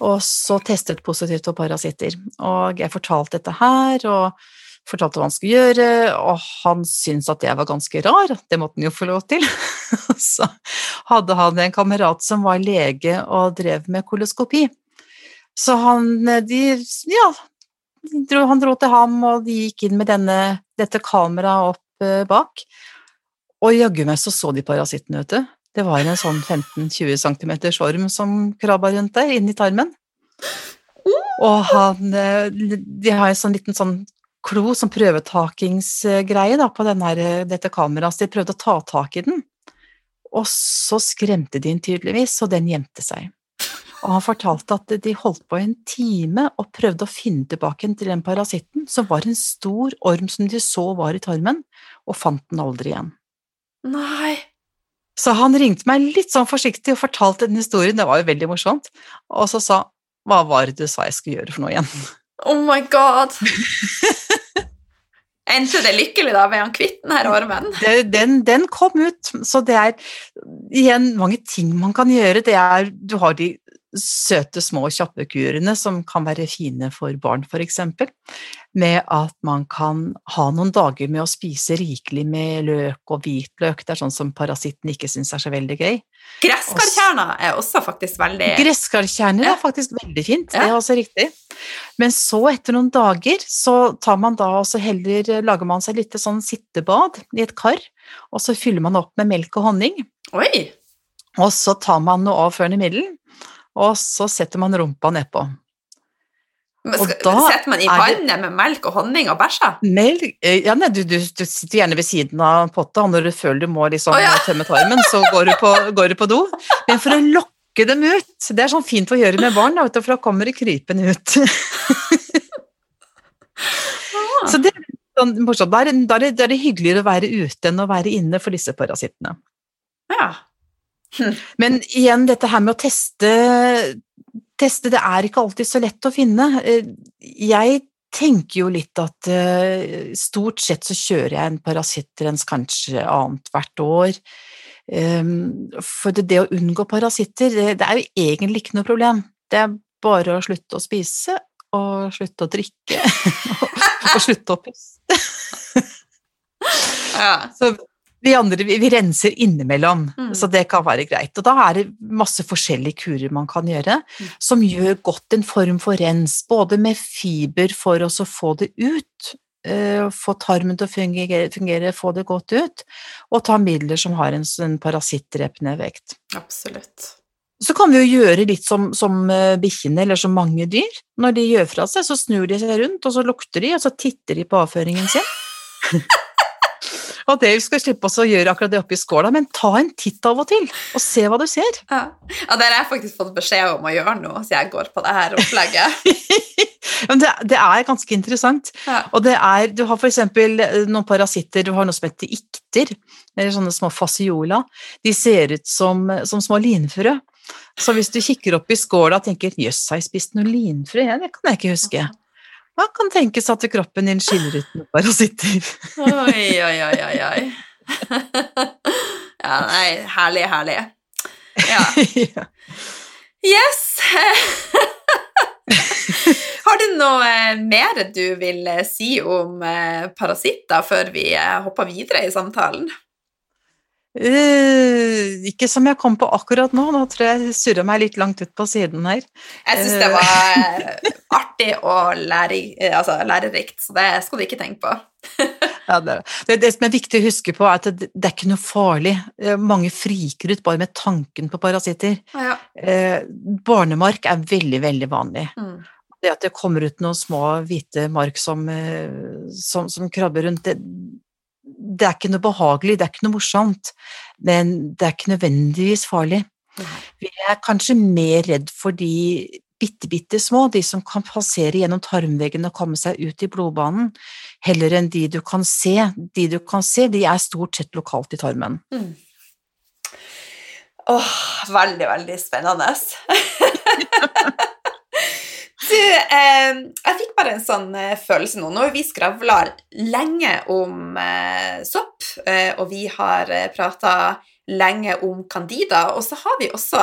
og så testet positivt for parasitter. Og jeg fortalte dette her, og fortalte hva han skulle gjøre, og han syntes at jeg var ganske rar, det måtte han jo få lov til. så hadde han en kamerat som var lege og drev med koloskopi. Så han, de, ja, dro, han dro til ham, og de gikk inn med denne, dette kameraet opp eh, bak. Og jaggu meg så så de parasitten, vet du. Det var en sånn 15-20 cm orm som krabba rundt der, inni tarmen. Og han, eh, de har en sånn liten sånn klo, som prøvetakingsgreie da, på denne, dette kameraet, så de prøvde å ta tak i den. Og så skremte de den tydeligvis, og den gjemte seg. Og han fortalte at de holdt på en time og prøvde å finne tilbake til den parasitten, som var en stor orm som de så var i tarmen, og fant den aldri igjen. Nei. Så han ringte meg litt sånn forsiktig og fortalte den historien, det var jo veldig morsomt, og så sa hva var det du sa jeg skulle gjøre for noe igjen? Oh my god. Endte det lykkelig, da? Ble han kvitt den her ormen? Den, den kom ut, så det er igjen mange ting man kan gjøre. Det er, du har de søte, små kjappekurene som kan være fine for barn, eksempel. Med at man kan ha noen dager med å spise rikelig med løk og hvitløk. Det er sånn som parasitten ikke syns er så veldig gøy. Gresskarkjerner er også faktisk veldig Gresskarkjerner Ja. er faktisk veldig fint, det er også riktig. Men så, etter noen dager, så tar man da og så heller lager man seg litt sånn sittebad i et kar, og så fyller man opp med melk og honning, Oi! og så tar man noe avførende middel, og så setter man rumpa nedpå. Setter man i vannet med melk og honning og bæsja? Eh, Ja, nei, du, du, du sitter gjerne ved siden av potta, og når du føler du må liksom oh, ja. tømme tarmen, så går du, på, går du på do. Men for å lokke dem ut Det er sånn fint å gjøre med barn, da, for da kommer de krypende ut. Ah. Så det sånn morsomt. Da er det hyggeligere å være ute enn å være inne for disse parasittene. Ja. Men igjen, dette her med å teste, teste Det er ikke alltid så lett å finne. Eh, Jeg tenker jo litt at eh, stort sett så kjører jeg en parasittrens kanskje annethvert år. Um, For det, å unngå parasitter, det, det er jo egentlig ikke noe problem. Det er bare å slutte å spise og slutte å drikke og slutte å puste. ja. Så vi andre vi, vi renser innimellom, Mm. så det kan være greit. Og da er det masse forskjellige kurer man kan gjøre, Mm. som gjør godt en form for rens, både med fiber for å få det ut, eh, få tarmen til å fungere, fungere, få det godt ut, og ta midler som har en, en parasittdrepende effekt. Absolutt. Så kan vi jo gjøre litt som, som eh, bikkjene, eller som mange dyr. Når de gjør fra seg, så snur de seg rundt, og så lukter de, og så titter de på avføringen sin. og det vi skal slippe oss å gjøre akkurat det oppi skåla, men ta en titt av og til, og se hva du ser. Ja. ja, det har jeg faktisk fått beskjed om å gjøre noe, så jeg går på det her opplegget. Men det, det er ganske interessant. Ja. Og det er, du har eksempel eh, noen parasitter, du har noe som heter ikter, eller sånne små fasiola. De ser ut som, som små linfrø. Så hvis du kikker opp i skåla og tenker 'jøss, har jeg spist noe linfrø?' igjen, det kan jeg ikke huske. Da kan tenkes at kroppen din skiller ut noen parasitter. Oi, oi, oi, oi, oi. Ja, nei, herlig, herlig. Ja. Yes! Har du noe eh, mer du vil eh, si om eh, parasitter før vi hopper videre i samtalen? Eh, ikke som jeg kom på akkurat nå, nå tror jeg jeg surra meg litt langt ut på siden her. Jeg syns det var eh, artig og lære, eh, altså, lærerikt, så det skal du ikke tenke på. Ja, det, det, det som er viktig å huske på, er at det, det er ikke noe farlig. Mange friker ut bare med tanken på parasitter. Ah, ja. Uh, barnemark er veldig, veldig vanlig. Mm. Det at det kommer ut noen små hvite mark som, som, som krabber rundt, det, det er ikke noe behagelig, det er ikke noe morsomt, men det er ikke nødvendigvis farlig. Vi er kanskje mer redd for de bitte, bitte små, de som kan passere gjennom tarmveggen og komme seg ut i blodbanen, heller enn de du kan se. De du kan se, de er stort sett lokalt i tarmen. Mm. Åh, veldig, veldig spennende. du, eh, jeg fikk bare en sånn eh, følelse nå. Nå har vi skravla lenge om eh, sopp, eh, og vi har eh, prata lenge om candida, og så har vi også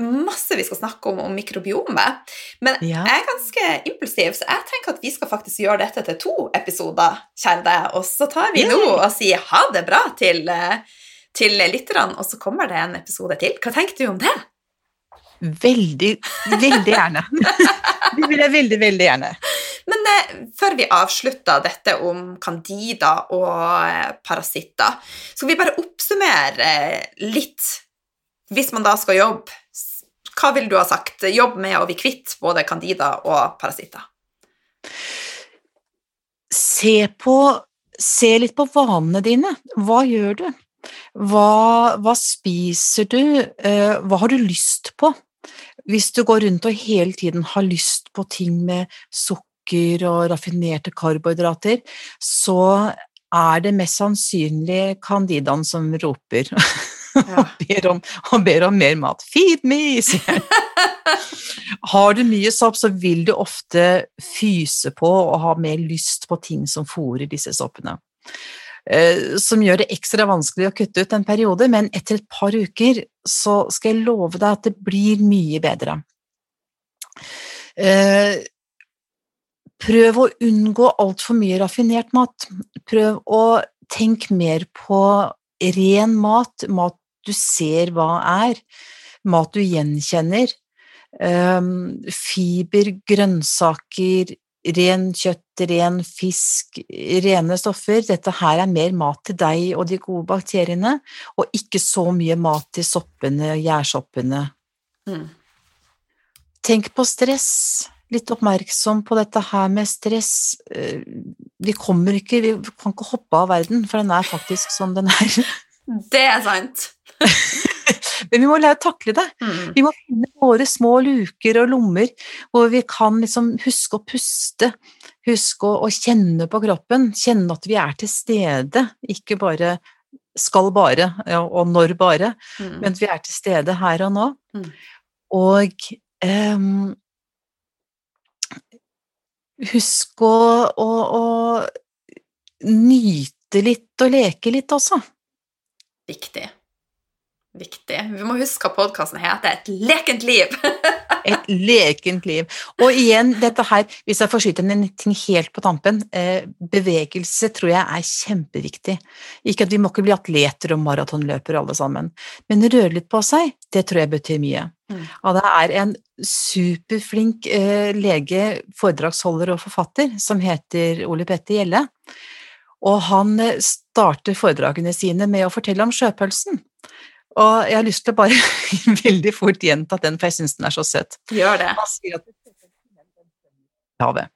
masse vi skal snakke om om mikrobiomet. Men Ja. jeg er ganske impulsiv, så jeg tenker at vi skal faktisk gjøre dette til to episoder, kjære deg. Og så tar vi nå og sier ha det bra til, eh, til lytterne, og så kommer det en episode til. Hva tenker du om det? Veldig, veldig gjerne. Det vil jeg veldig, veldig gjerne. Men eh, før vi avslutter dette om candida og eh, parasitter, skal vi bare oppsummere eh, litt, hvis man da skal jobbe, hva vil du ha sagt? Jobb med å bli kvitt både candida og parasitter. Se på Se litt på vanene dine. Hva gjør du? Hva, hva spiser du? Eh, Hva har du lyst på? Hvis du går rundt og hele tiden har lyst på ting med sukker og raffinerte karbohydrater, så er det mest sannsynlig candidaen som roper Ja. og, ber om, og ber om mer mat. Feed me, sier han. Har du mye sopp, så vil du ofte fyse på og ha mer lyst på ting som fôrer disse soppene. Eh, Som gjør det ekstra vanskelig å kutte ut en periode, men etter et par uker så skal jeg love deg at det blir mye bedre. Eh, Prøv å unngå altfor mye raffinert mat. Prøv å tenke mer på ren mat, mat du ser hva er, mat du gjenkjenner. Um, fiber, grønnsaker, ren kjøtt, ren fisk, rene stoffer. Dette her er mer mat til deg og de gode bakteriene, og ikke så mye mat til soppene, gjærsoppene. Mm. Tenk på stress. Litt oppmerksom på dette her med stress. Eh, Vi kommer ikke, vi kan ikke hoppe av verden, for den er faktisk som den er. Det er sant. Men vi må lære å takle det. Mm. Vi må finne våre små luker og lommer hvor vi kan liksom huske å puste, huske å, å kjenne på kroppen, kjenne at vi er til stede, ikke bare skal bare, ja, og når bare, Mm. men at vi er til stede her og nå. Mm. Og um, husk å, å, å nyte litt og leke litt også. Viktig. Viktig. Vi må huske hva podkasten heter. Et lekent liv! Et lekent liv. Og igjen, dette her, hvis jeg får skyte en ting helt på tampen, eh, bevegelse tror jeg er kjempeviktig. Ikke at vi må ikke bli atleter og maratonløpere alle sammen, men røre litt på seg, det tror jeg betyr mye. Mm. Og det er en superflink eh, lege, foredragsholder og forfatter som heter Ole Petter Gjelle, og han eh, starter foredragene sine med å fortelle om sjøpølsen. Og jeg har lyst til å bare veldig fort gjenta den, for jeg syns den er så søt. Gjør det. Havet.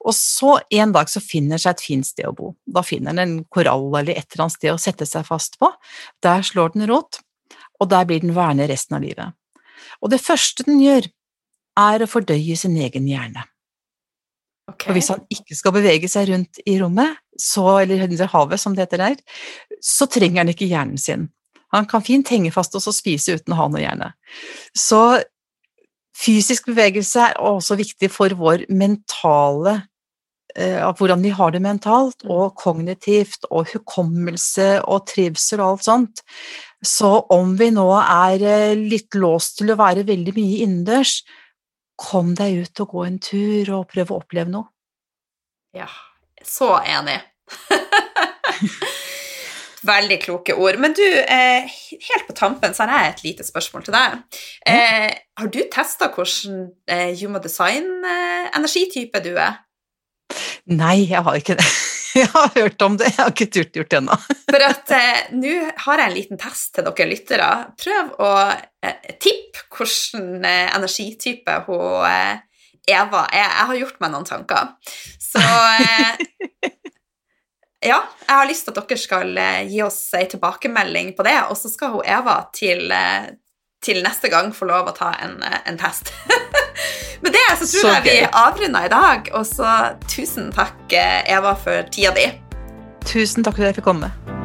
Og så en dag så finner seg et fint sted å bo. Da finner den en korall eller et eller annet sted å sette seg fast på. Der slår den rot, og der blir den værende resten av livet. Og det første den gjør, er å fordøye sin egen hjerne. Okay. Og hvis han ikke skal bevege seg rundt i rommet, så, eller havet som det heter der, så trenger han ikke hjernen sin. Han kan fint henge fast og så spise uten å ha noe hjerne. Så fysisk bevegelse er også viktig for vår mentale eh, hvordan vi har det mentalt, og kognitivt, og hukommelse og trivsel og alt sånt. Så om vi nå er eh, litt låst til å være veldig mye innendørs, kom deg ut og gå en tur og prøv å oppleve noe. Ja, så enig. Veldig kloke ord. Men du, eh, helt på tampen så har jeg et lite spørsmål til deg. Eh, har du testa hvordan eh, human design-energitype du er? Nei, jeg har ikke det. Jeg har hørt om det, jeg har ikke turt gjort det ennå. For at eh, nå har jeg en liten test til dere lyttere. Prøv å eh, tippe hvilken eh, energitype hun eh, Eva er. Jeg har gjort meg noen tanker. Så eh, ja, jeg har lyst til at dere skal eh, gi oss ei tilbakemelding på det, og så skal hun Eva til, eh, til neste gang få lov å ta en, eh, en test. Med det så tror Så jeg vi avrunder i dag, og så tusen takk, Eva, for tida di. Tusen takk for at jeg fikk komme.